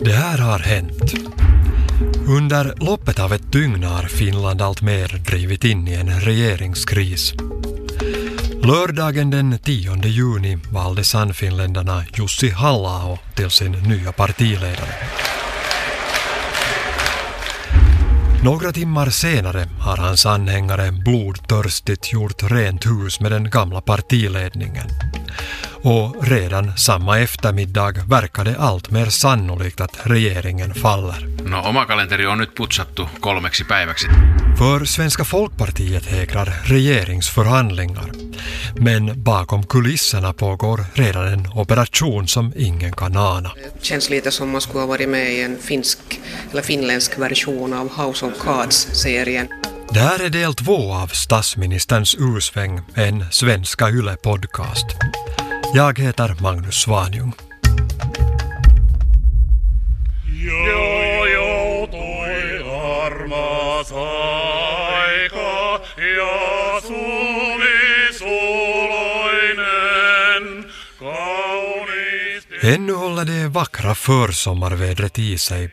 Det här har hänt. Under loppet av ett dygn har Finland alltmer drivit in i en regeringskris. Lördagen den 10 juni valde Sannfinländarna Jussi halla till sin nya partiledare. Några timmar senare har hans anhängare blodtörstigt gjort rent hus med den gamla partiledningen. Och redan samma eftermiddag verkar det allt mer sannolikt att regeringen faller. No oma kalenteri on nyt putsattu kolmeksi päiväksi. För Svenska folkpartiet hägrar regeringsförhandlingar. Men bakom kulisserna pågår redan en operation som ingen kan ana. Det känns lite som man skulle ha varit med i en finsk eller finländsk version av House of Cards-serien. Det här är del två av statsministerns ursväng, en svenska YLE-podcast. Jag heter Magnus Svanjung. Jo joutui armas aika ja suvi suloinen kauniisti. Ännu håller det vackra försommarvädret i sig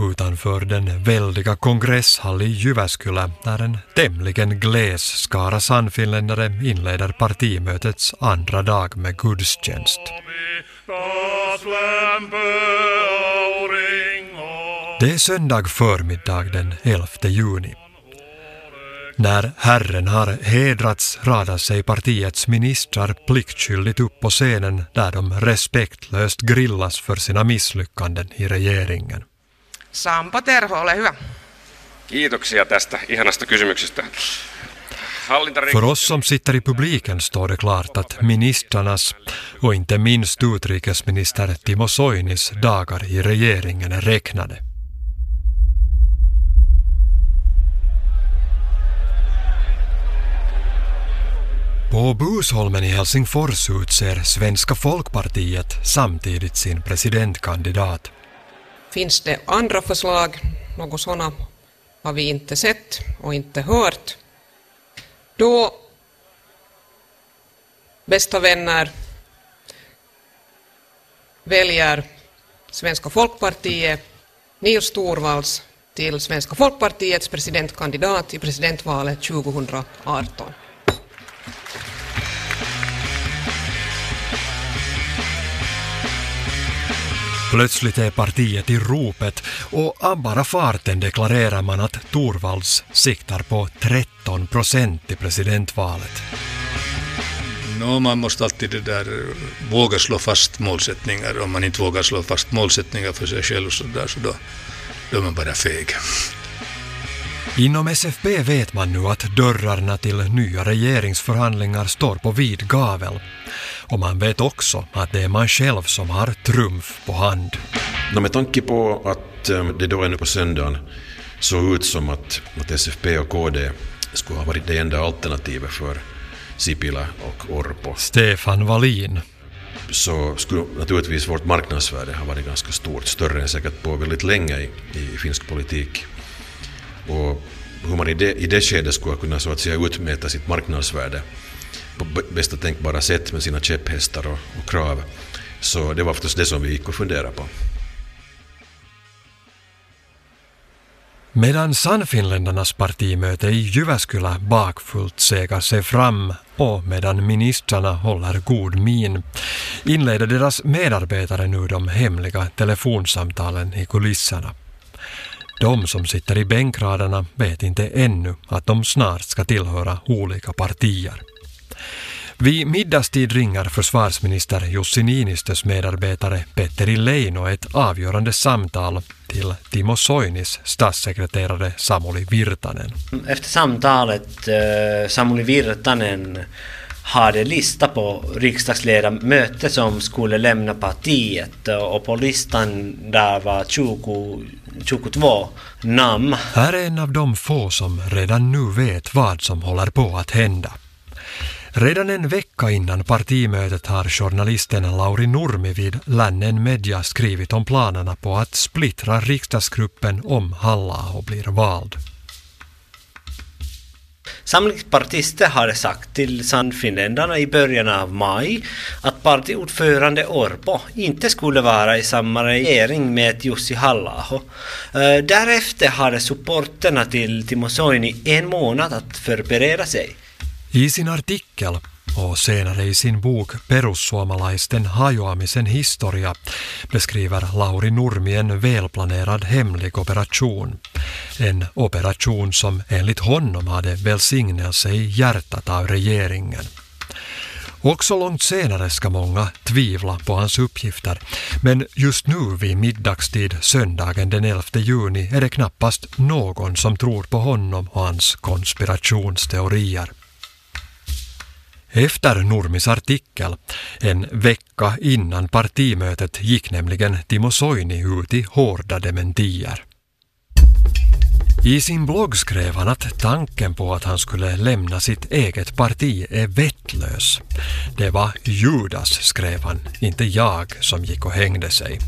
utanför den väldiga kongresshall i Jyväskylä när en tämligen gles skara sannfinländare inleder partimötets andra dag med gudstjänst. Det är söndag förmiddag den 11 juni. När Herren har hedrats radar sig partiets ministrar pliktskyldigt upp på scenen där de respektlöst grillas för sina misslyckanden i regeringen. Sampa Terho, ole hyvä. Kiitoksia tästä ihanasta kysymyksestä. För oss som sitter i publiken står det klart att ministrarnas och inte minst utrikesminister Timo Soinis dagar i regeringen är räknade. På Busholmen i Helsingfors utser Svenska folkpartiet samtidigt sin presidentkandidat. Finns det andra förslag? Något sådana har vi inte sett och inte hört. Då, bästa vänner, väljer Svenska folkpartiet Nils Torvalds till Svenska folkpartiets presidentkandidat i presidentvalet 2018. Plötsligt är partiet i ropet och av bara farten deklarerar man att Torvalds siktar på 13 procent i presidentvalet. No, man måste alltid det där, eh, våga slå fast målsättningar. Om man inte vågar slå fast målsättningar för sig själv så, där, så då, då är man bara feg. Inom SFP vet man nu att dörrarna till nya regeringsförhandlingar står på vid gavel. Och man vet också att det är man själv som har trumf på hand. Med tanke på att eh, det då ännu på söndagen såg ut som att, att SFP och KD skulle ha varit det enda alternativet för Sipilä och Orpo Stefan Wallin. så skulle naturligtvis vårt marknadsvärde ha varit ganska stort, större än säkert på väldigt länge i, i finsk politik. Och hur man i det, i det skedet skulle kunna så att säga utmäta sitt marknadsvärde på bästa tänkbara sätt med sina käpphästar och, och krav. Så det var förstås det som vi gick och funderade på. Medan Sannfinländarnas partimöte i Jyväskylä bakfullt segar sig fram och medan ministrarna håller god min inleder deras medarbetare nu de hemliga telefonsamtalen i kulisserna. De som sitter i bänkraderna vet inte ännu att de snart ska tillhöra olika partier. Vid middagstid ringer försvarsminister Jussi Niinistös medarbetare Petteri Leino ett avgörande samtal till Timo Soinis statssekreterare Samuli Virtanen. Efter samtalet eh, Samuli Virtanen hade lista på riksdagsledamöter som skulle lämna partiet eh, och på listan där var 20, Chukut var Nam. Här är en av de få som redan nu vet vad som håller på att hända. Redan en vecka innan partimötet har journalisten Lauri Nurmi vid Lännen Media skrivit om planerna på att splittra riksdagsgruppen om halla blir vald. Samlingspartister hade sagt till Sannfinländarna i början av maj att partiordförande Orpo inte skulle vara i samma regering med Jussi Hallaho. Eh, därefter hade supporterna till Timo Soini en månad att förbereda sig. I sin artikel och senare i sin bok Perussuomalaisten hajoamisen historia beskriver Lauri Nurmi en välplanerad hemlig operation. En operation som enligt honom hade välsignelse i hjärtat av regeringen. Också långt senare ska många tvivla på hans uppgifter, men just nu vid middagstid söndagen den 11 juni är det knappast någon som tror på honom och hans konspirationsteorier. Efter Nurmis artikel, en vecka innan partimötet, gick nämligen Timo Soini ut i hårda dementier. I sin blogg skrev han att tanken på att han skulle lämna sitt eget parti är vettlös. Det var Judas, skrev han, inte jag som gick och hängde sig.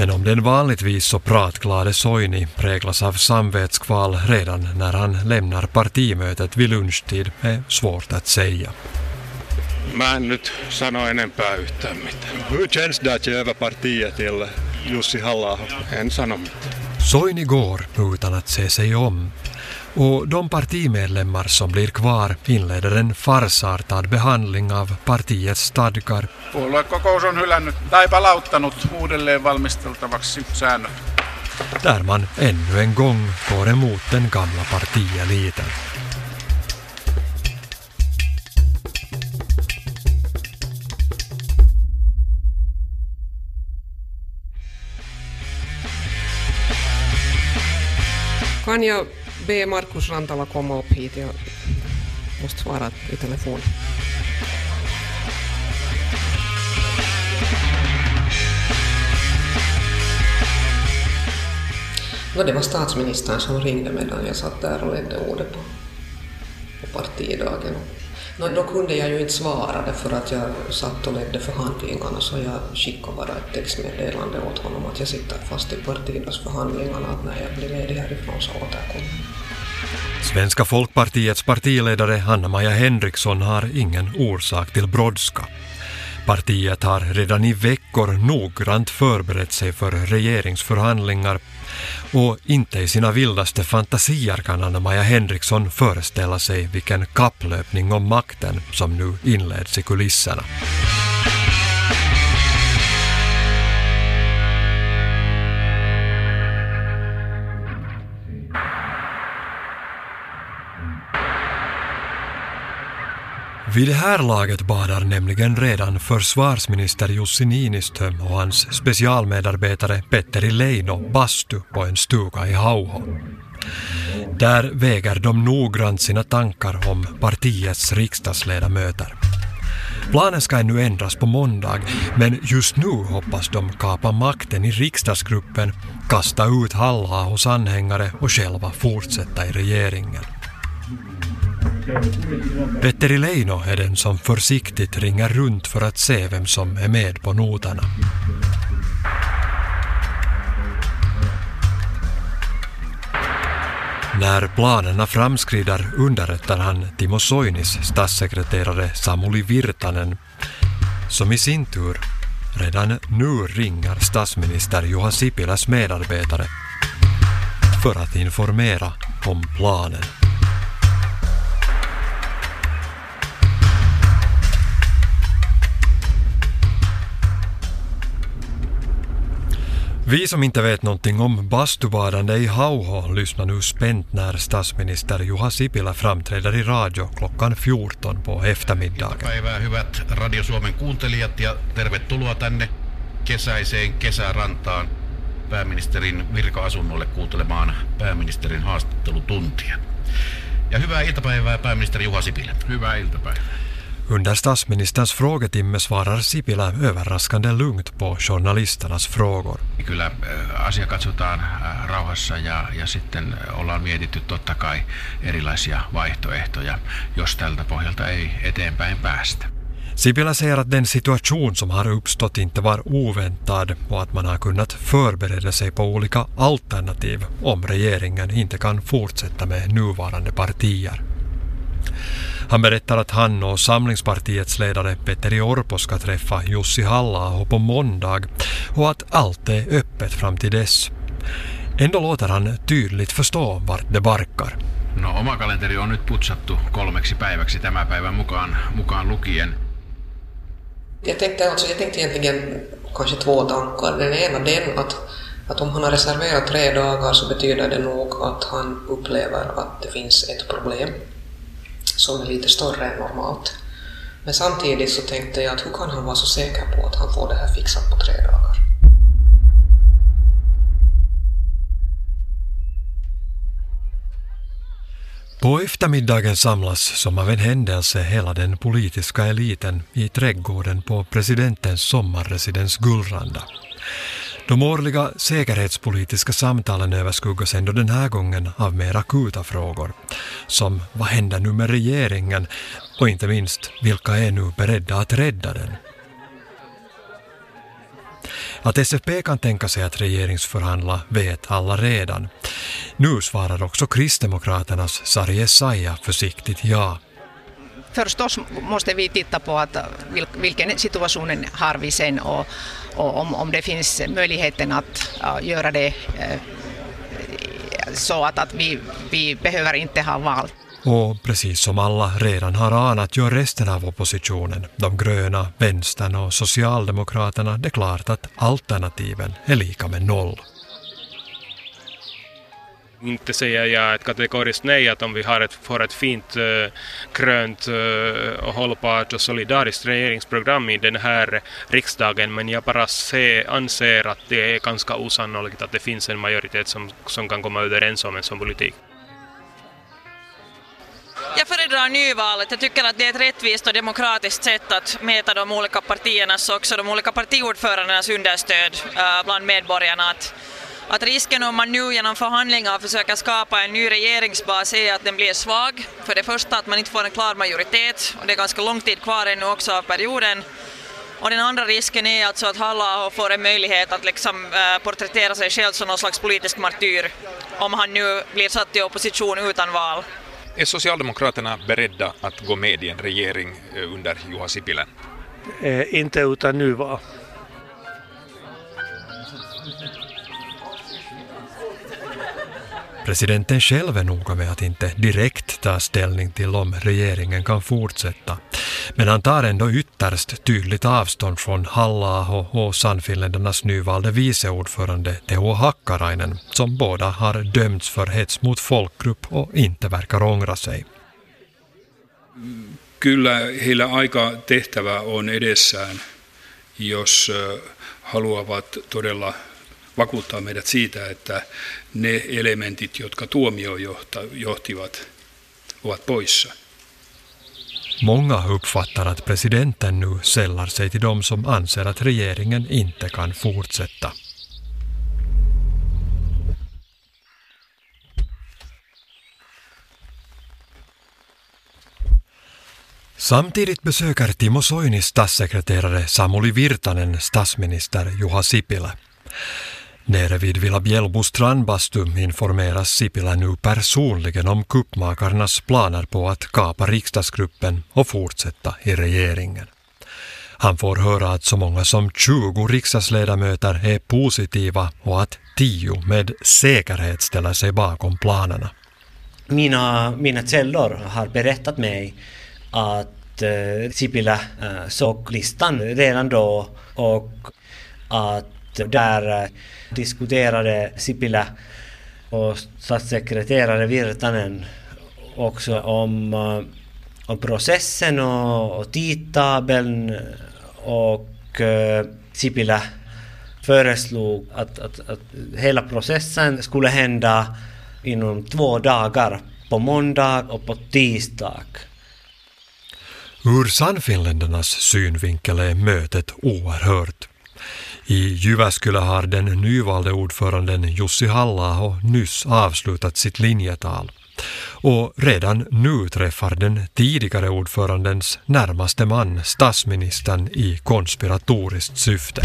Men om den vanligtvis så pratglade Soini präglas av samvetskval redan när han lämnar partimötet vid lunchtid är svårt att säga. Mä en nyt sano enempää yhtään mitään. Hur känns det att ge över partiet till Jussi halla En sano mitään. Soini går utan att se sig om och de partimedlemmar som blir kvar inleder en farsartad behandling av partiets stadgar. Puoluekokous on hylännyt tai palauttanut uudelleen valmisteltavaksi säännöt. Där man ännu en gång går emot den gamla partieliten. Kan jag be Markus Rantala komma upp hit? Jag måste svara i telefon. No, det var statsministern som ringde medan jag satt där och ledde ordet på, på partidagen. No, då kunde jag ju inte svara därför att jag satt och ledde förhandlingarna så jag skickade bara ett textmeddelande åt honom att jag sitter fast i partidagsförhandlingarna att när jag blir ledig härifrån så återkommer jag. Svenska folkpartiets partiledare Hanna-Maja Henriksson har ingen orsak till brådska. Partiet har redan i veckor noggrant förberett sig för regeringsförhandlingar och inte i sina vildaste fantasier kan Anna-Maja Henriksson föreställa sig vilken kapplöpning om makten som nu inleds i kulisserna. Vid det här laget badar nämligen redan försvarsminister Jussi Niinistö och hans specialmedarbetare Petteri Leino bastu på en stuga i Hauho. Där väger de noggrant sina tankar om partiets riksdagsledamöter. Planen ska ännu ändras på måndag, men just nu hoppas de kapa makten i riksdagsgruppen, kasta ut Halla hos anhängare och själva fortsätta i regeringen. Petteri Leino är den som försiktigt ringer runt för att se vem som är med på noterna. När planerna framskrider underrättar han Timo Soinis statssekreterare Samuli Virtanen som i sin tur redan nu ringer statsminister Juha Sipiläs medarbetare för att informera om planen. Vi som inte vet någonting om bastubadande i Hauho lyssnar nu spänt när statsminister Juha Sipilä framträder i radio klockan 14 på eftermiddagen. Päivää hyvät Radio Suomen kuuntelijat ja tervetuloa tänne kesäiseen kesärantaan pääministerin virka-asunnolle kuuntelemaan pääministerin haastattelutuntia. Ja hyvää iltapäivää pääministeri Juha Sipilä. Hyvää iltapäivää. Under statsministerns frågetimme svarar Sipilä överraskande lugnt på journalisternas frågor. Kyllä äh, asia katsotaan äh, rauhassa ja, ja sitten ollaan mietitty totta kai erilaisia vaihtoehtoja, jos tältä pohjalta ei eteenpäin päästä. Sipilä säger att den situation som har uppstått inte var oväntad och att man har kunnat förbereda sig på olika alternativ om regeringen inte kan fortsätta med nuvarande partier. Han berättar att han och Samlingspartiets ledare Petteri Orpo ska träffa Jussi halla på måndag och att allt är öppet fram till dess. Ändå låter han tydligt förstå vart det barkar. No oma kalenteri on nyt putsattu kolmeksi päiväksi tämä päivän mukaan, mukaan lukien. Jag tänkte, alltså, jag tänkte egentligen kanske två tankar. Den ena den att, att om han har reserverat tre dagar så betyder det nog att han upplever att det finns ett problem som är lite större än normalt. Men samtidigt så tänkte jag att hur kan han vara så säker på att han får det här fixat på tre dagar? På eftermiddagen samlas som av en händelse hela den politiska eliten i trädgården på presidentens sommarresidens Gullranda. De årliga säkerhetspolitiska samtalen överskuggas ändå den här gången av mer akuta frågor, som vad händer nu med regeringen och inte minst vilka är nu beredda att rädda den? Att SFP kan tänka sig att regeringsförhandla vet alla redan. Nu svarar också Kristdemokraternas Sari Essayah försiktigt ja. Förstås måste vi titta på att vilken situationen har vi sen och, och om, om det finns möjligheten att göra det eh, så att, att vi, vi behöver inte ha val. Och precis som alla redan har anat gör resten av oppositionen, de gröna, vänstern och socialdemokraterna, det klart att alternativen är lika med noll. Inte säger jag ett kategoriskt nej att om vi har ett, får ett fint eh, grönt eh, och hållbart och solidariskt regeringsprogram i den här riksdagen men jag bara se, anser att det är ganska osannolikt att det finns en majoritet som, som kan komma överens om en sån politik. Jag föredrar nyvalet. Jag tycker att det är ett rättvist och demokratiskt sätt att mäta de olika partiernas och också de olika partiordförandenas understöd eh, bland medborgarna. Att, att risken om man nu genom förhandlingar försöker skapa en ny regeringsbas är att den blir svag. För det första att man inte får en klar majoritet och det är ganska lång tid kvar ännu också av perioden. Och den andra risken är alltså att halla får en möjlighet att liksom, äh, porträttera sig själv som någon slags politisk martyr om han nu blir satt i opposition utan val. Är Socialdemokraterna beredda att gå med i en regering eh, under Juha Sipilä? Eh, inte utan nyval. Presidenten själv är noga med att inte direkt ta ställning till om regeringen kan fortsätta. Men han tar ändå ytterst tydligt avstånd från halla och Sannfinländarnas nyvalde viceordförande Teo Hakkarainen som båda har dömts för hets mot folkgrupp och inte verkar ångra sig. Kyllä heillä aika tehtävä on edessään, jos eh, haluavat todella vakuuttaa meidät siitä, että ne elementit, jotka tuomioon johtivat, ovat poissa. Många uppfattar att presidenten nu sällar sig till dem som anser att regeringen inte kan fortsätta. Samtidigt besöker Timo Soinis statssekreterare Samuli Virtanen statsminister Juha Sipilä. Nere vid Villa Bjällbo strandbastu informeras Sipilä nu personligen om kuppmakarnas planer på att kapa riksdagsgruppen och fortsätta i regeringen. Han får höra att så många som 20 riksdagsledamöter är positiva och att 10 med säkerhet ställer sig bakom planerna. Mina, mina källor har berättat mig att eh, Sipilä eh, såg listan redan då och att där eh, diskuterade Sipilä och statssekreterare Virtanen också om, eh, om processen och, och tidtabeln och eh, Sipilä föreslog att, att, att hela processen skulle hända inom två dagar, på måndag och på tisdag. Ur Sannfinländarnas synvinkel är mötet oerhört. I Jyväskylä har den nyvalde ordföranden Jussi halla nyss avslutat sitt linjetal. och redan nu träffar den tidigare ordförandens närmaste man statsministern i konspiratoriskt syfte.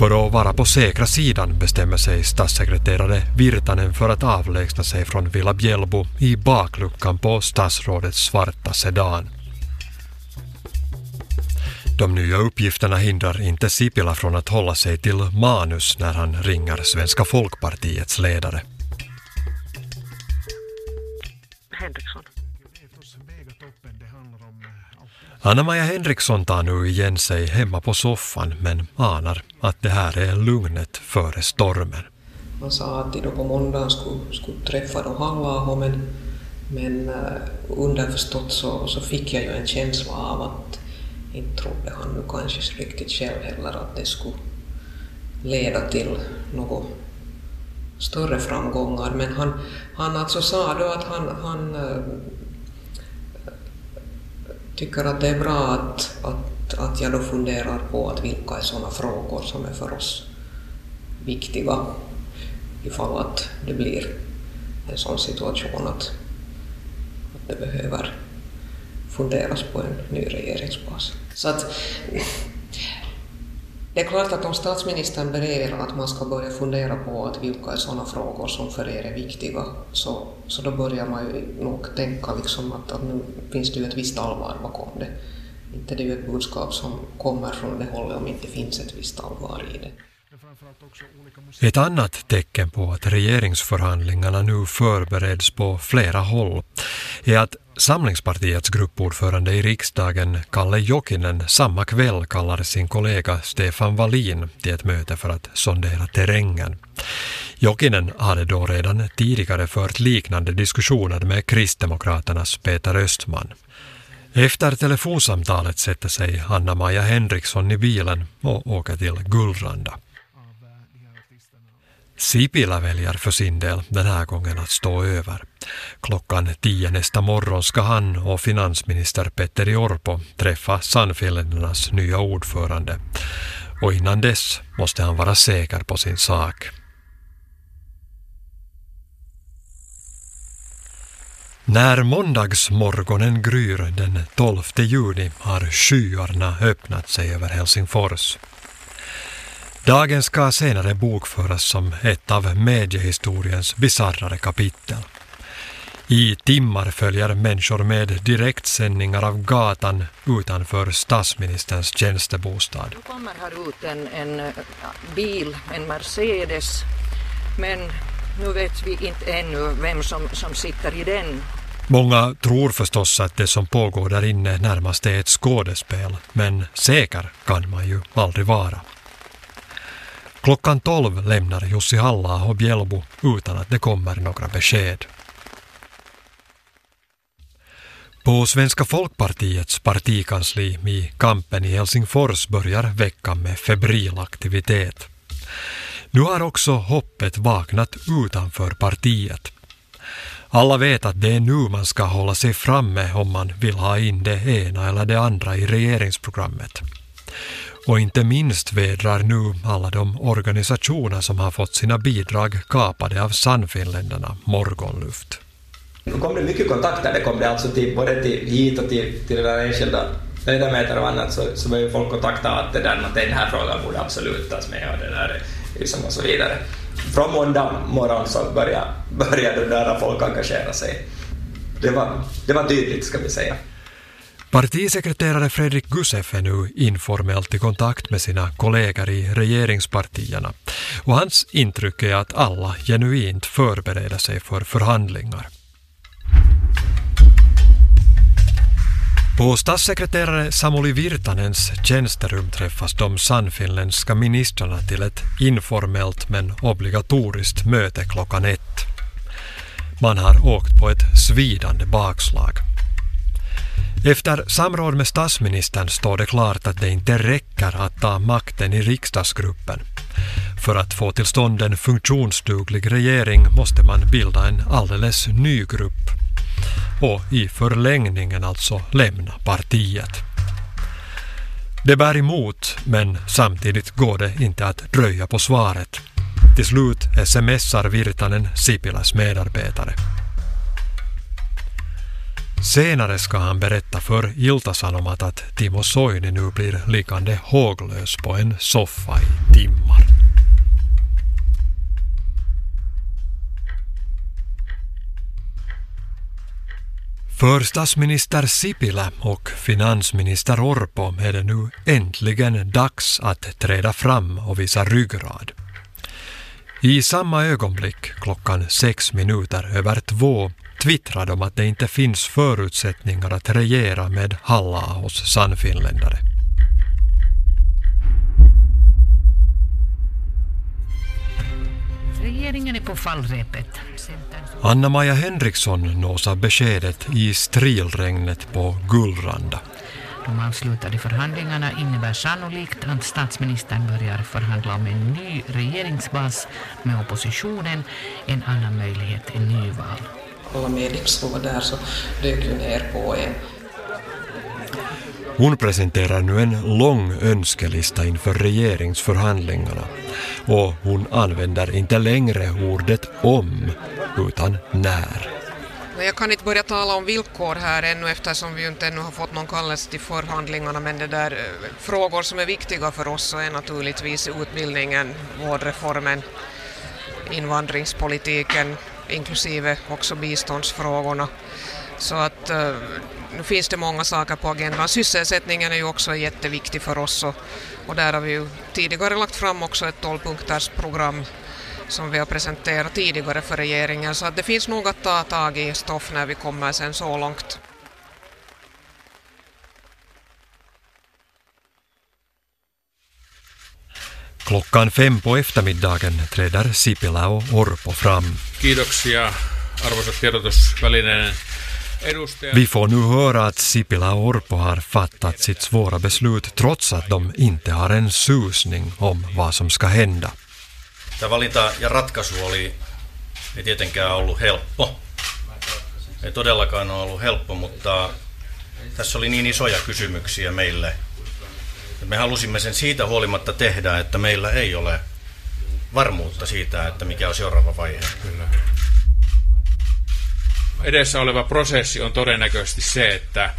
För att vara på säkra sidan bestämmer sig statssekreterare Virtanen för att avlägsna sig från Villa Bjällbo i bakluckan på statsrådets svarta sedan. De nya uppgifterna hindrar inte Sipila från att hålla sig till manus när han ringer Svenska folkpartiets ledare. Anna-Maja Henriksson tar nu igen sig hemma på soffan men anar att det här är lugnet före stormen. Man sa att de då på måndagen skulle, skulle träffa då hallaho men, men eh, underförstått så, så fick jag ju en känsla av att inte trodde han nu kanske riktigt själv heller att det skulle leda till något större framgångar. Men han, han alltså sa då att han, han eh, tycker att det är bra att, att, att jag då funderar på att vilka är sådana frågor som är för oss viktiga ifall att det blir en sån situation att, att det behöver funderas på en ny regeringsbas. Så att det är klart att om statsministern ber att man ska börja fundera på att vilka är sådana frågor som för er är viktiga, så, så då börjar man ju nog tänka liksom att, att nu finns det ju ett visst allvar bakom det. Inte det är ju ett budskap som kommer från det hållet om inte finns ett visst allvar i det. Ett annat tecken på att regeringsförhandlingarna nu förbereds på flera håll är att Samlingspartiets gruppordförande i riksdagen, Kalle Jokinen, samma kväll kallar sin kollega Stefan Wallin till ett möte för att sondera terrängen. Jokinen hade då redan tidigare fört liknande diskussioner med Kristdemokraternas Peter Östman. Efter telefonsamtalet sätter sig Anna-Maja Henriksson i bilen och åker till Gullranda. Sipilä väljer för sin del den här gången att stå över. Klockan tio nästa morgon ska han och finansminister Petteri Orpo träffa Sannfinländarnas nya ordförande. Och innan dess måste han vara säker på sin sak. När måndagsmorgonen gryr den 12 juni har skyarna öppnat sig över Helsingfors. Dagen ska senare bokföras som ett av mediehistoriens bisarrare kapitel. I timmar följer människor med direktsändningar av gatan utanför statsministerns tjänstebostad. Nu kommer här ut en, en bil, en Mercedes, men nu vet vi inte ännu vem som, som sitter i den. Många tror förstås att det som pågår där inne närmast är ett skådespel, men säker kan man ju aldrig vara. Klockan tolv lämnar Jussi halla och Bjällbo utan att det kommer några besked. På Svenska folkpartiets partikansli i Kampen i Helsingfors börjar veckan med febril aktivitet. Nu har också hoppet vaknat utanför partiet. Alla vet att det är nu man ska hålla sig framme om man vill ha in det ena eller det andra i regeringsprogrammet. Och inte minst vädrar nu alla de organisationer som har fått sina bidrag kapade av Sannfinländarna morgonluft. Nu kom det mycket kontakter, det kom det alltså till, både till hit och till, till det där enskilda ledamöter och annat så, så började folk kontakta att, det där, att den här frågan borde absolut tas med och det där liksom och så vidare. Från måndag morgon så började, började där folk engagera sig. Det var, det var tydligt ska vi säga. Partisekreterare Fredrik Gusef är nu informellt i kontakt med sina kollegor i regeringspartierna och hans intryck är att alla genuint förbereder sig för förhandlingar. På statssekreterare Samuli Virtanens tjänsterum träffas de sannfinländska ministrarna till ett informellt men obligatoriskt möte klockan ett. Man har åkt på ett svidande bakslag. Efter samråd med statsministern står det klart att det inte räcker att ta makten i riksdagsgruppen. För att få till stånd en funktionsduglig regering måste man bilda en alldeles ny grupp och i förlängningen alltså lämna partiet. Det bär emot, men samtidigt går det inte att dröja på svaret. Till slut smsar Virtanen Sipilas medarbetare. Senare ska han berätta för Ilta-Sanomat att Timo Soini nu blir liggande håglös på en soffa i timmar. För statsminister Sipilä och finansminister Orpo är det nu äntligen dags att träda fram och visa ryggrad. I samma ögonblick, klockan sex minuter över två, twittrar de att det inte finns förutsättningar att regera med halla hos sannfinländare. Regeringen är på fallrepet. Anna-Maja Henriksson nås av beskedet i strilregnet på Gullranda. De avslutade förhandlingarna innebär sannolikt att statsministern börjar förhandla om en ny regeringsbas med oppositionen. En annan möjlighet är nyval. Alla medier som var där så dök ju ner på en. Hon presenterar nu en lång önskelista inför regeringsförhandlingarna och hon använder inte längre ordet om utan när. Jag kan inte börja tala om villkor här ännu eftersom vi inte ännu har fått någon kallelse till förhandlingarna men det där eh, frågor som är viktiga för oss är naturligtvis utbildningen, vårdreformen, invandringspolitiken inklusive också biståndsfrågorna. Så att eh, nu finns det många saker på agendan. Sysselsättningen är ju också jätteviktig för oss och, och där har vi ju tidigare lagt fram också ett 12 program som vi har presenterat tidigare för regeringen så att det finns nog att ta tag i stoff när vi kommer sen så långt. Klockan fem på eftermiddagen träder Sipilä och Orpo fram. Kiitoksia arvoisat tiedotusvälineiden edustajat. Vi får nu höra att Sipilä och Orpo har fattat sitt svåra beslut trots att de inte har en susning om vad som ska hända. Tämä valinta ja ratkaisu oli, ei tietenkään ollut helppo. Ei todellakaan ole ollut helppo, mutta tässä oli niin isoja kysymyksiä meille. Me halusimme sen siitä huolimatta tehdä, että meillä ei ole varmuutta siitä, että mikä on seuraava vaihe. Kyllä. Edessä oleva prosessi on todennäköisesti se, että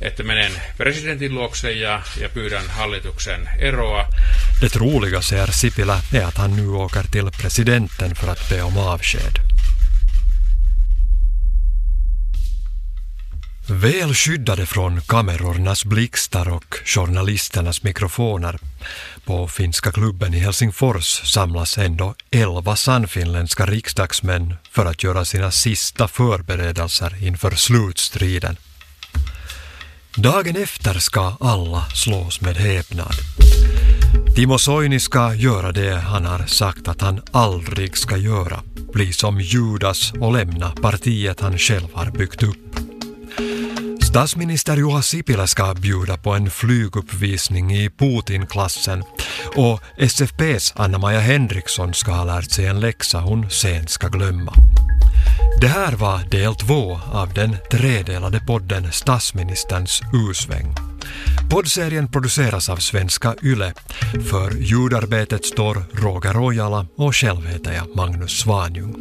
että menen presidentin luokse ja, ja pyydän hallituksen eroa. Det troliga, säger Sipilä, är att han nu åker till presidenten för att be om avsked. Väl skyddade från kamerornas blixtar och journalisternas mikrofoner på Finska klubben i Helsingfors samlas ändå elva sannfinländska riksdagsmän för att göra sina sista förberedelser inför slutstriden. Dagen efter ska alla slås med häpnad. Timo Soini ska göra det han har sagt att han aldrig ska göra, bli som Judas och lämna partiet han själv har byggt upp. Statsminister Juha Sipilä ska bjuda på en flyguppvisning i Putin-klassen och SFPs Anna-Maja Henriksson ska ha lärt sig en läxa hon sen ska glömma. Det här var del två av den tredelade podden Statsministerns usväng. Poddserien produceras av Svenska Yle. För ljudarbetet står Roger Ojala och själv heter jag Magnus Svanjung.